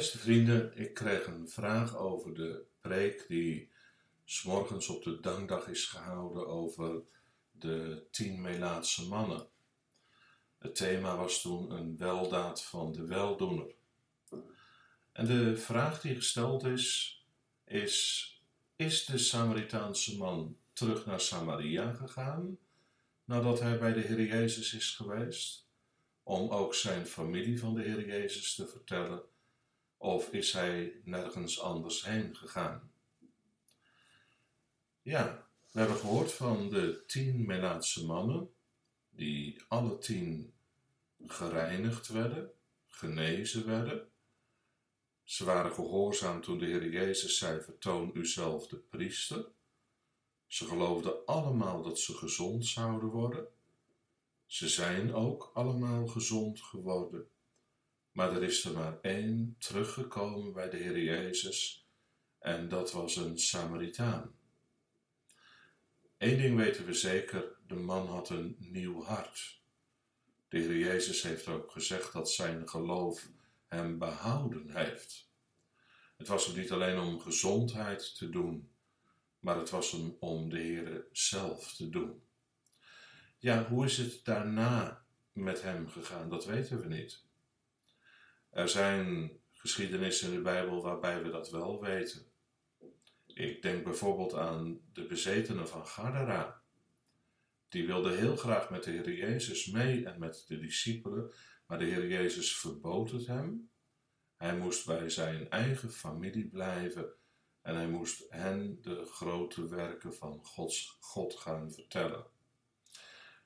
Beste vrienden, ik kreeg een vraag over de preek die s'morgens op de dankdag is gehouden over de tien Melaatse mannen. Het thema was toen een weldaad van de weldoener. En de vraag die gesteld is, is: Is de Samaritaanse man terug naar Samaria gegaan nadat hij bij de Heer Jezus is geweest, om ook zijn familie van de Heer Jezus te vertellen, of is hij nergens anders heen gegaan? Ja, we hebben gehoord van de tien Melaatse mannen, die alle tien gereinigd werden, genezen werden. Ze waren gehoorzaam toen de Heer Jezus zei: Vertoon uzelf de priester. Ze geloofden allemaal dat ze gezond zouden worden. Ze zijn ook allemaal gezond geworden. Maar er is er maar één teruggekomen bij de Heer Jezus, en dat was een Samaritaan. Eén ding weten we zeker: de man had een nieuw hart. De Heer Jezus heeft ook gezegd dat zijn geloof hem behouden heeft. Het was hem niet alleen om gezondheid te doen, maar het was hem om de Heer zelf te doen. Ja, hoe is het daarna met hem gegaan? Dat weten we niet. Er zijn geschiedenissen in de Bijbel waarbij we dat wel weten. Ik denk bijvoorbeeld aan de bezetenen van Gadara. Die wilde heel graag met de Heer Jezus mee en met de discipelen, maar de Heer Jezus verbood het hem. Hij moest bij zijn eigen familie blijven en hij moest hen de grote werken van Gods, God gaan vertellen.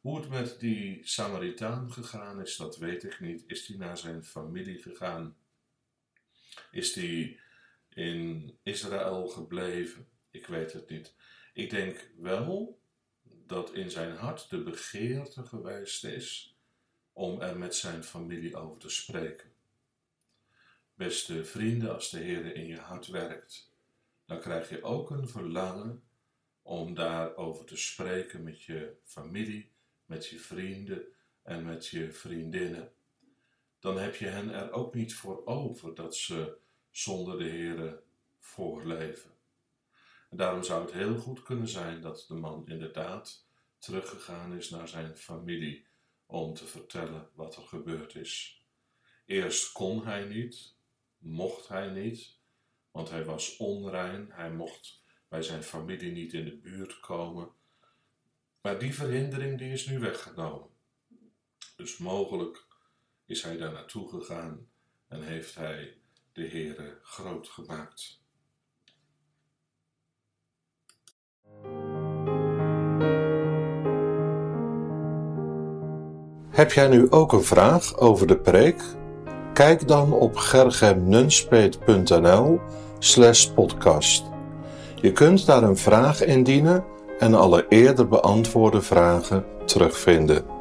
Hoe het met die Samaritaan gegaan is, dat weet ik niet. Is hij naar zijn familie gegaan? Is hij in Israël gebleven? Ik weet het niet. Ik denk wel dat in zijn hart de begeerte geweest is om er met zijn familie over te spreken. Beste vrienden, als de Heer in je hart werkt, dan krijg je ook een verlangen om daarover te spreken met je familie, met je vrienden en met je vriendinnen. Dan heb je hen er ook niet voor over dat ze zonder de Heer voorleven. En daarom zou het heel goed kunnen zijn dat de man inderdaad teruggegaan is naar zijn familie om te vertellen wat er gebeurd is. Eerst kon hij niet, mocht hij niet, want hij was onrein, hij mocht bij zijn familie niet in de buurt komen. Maar die verhindering die is nu weggenomen. Dus mogelijk is hij daar naartoe gegaan en heeft hij de Heere groot gemaakt. Heb jij nu ook een vraag over de preek? Kijk dan op gergemnunspeet.nl slash podcast. Je kunt daar een vraag indienen en alle eerder beantwoorde vragen terugvinden.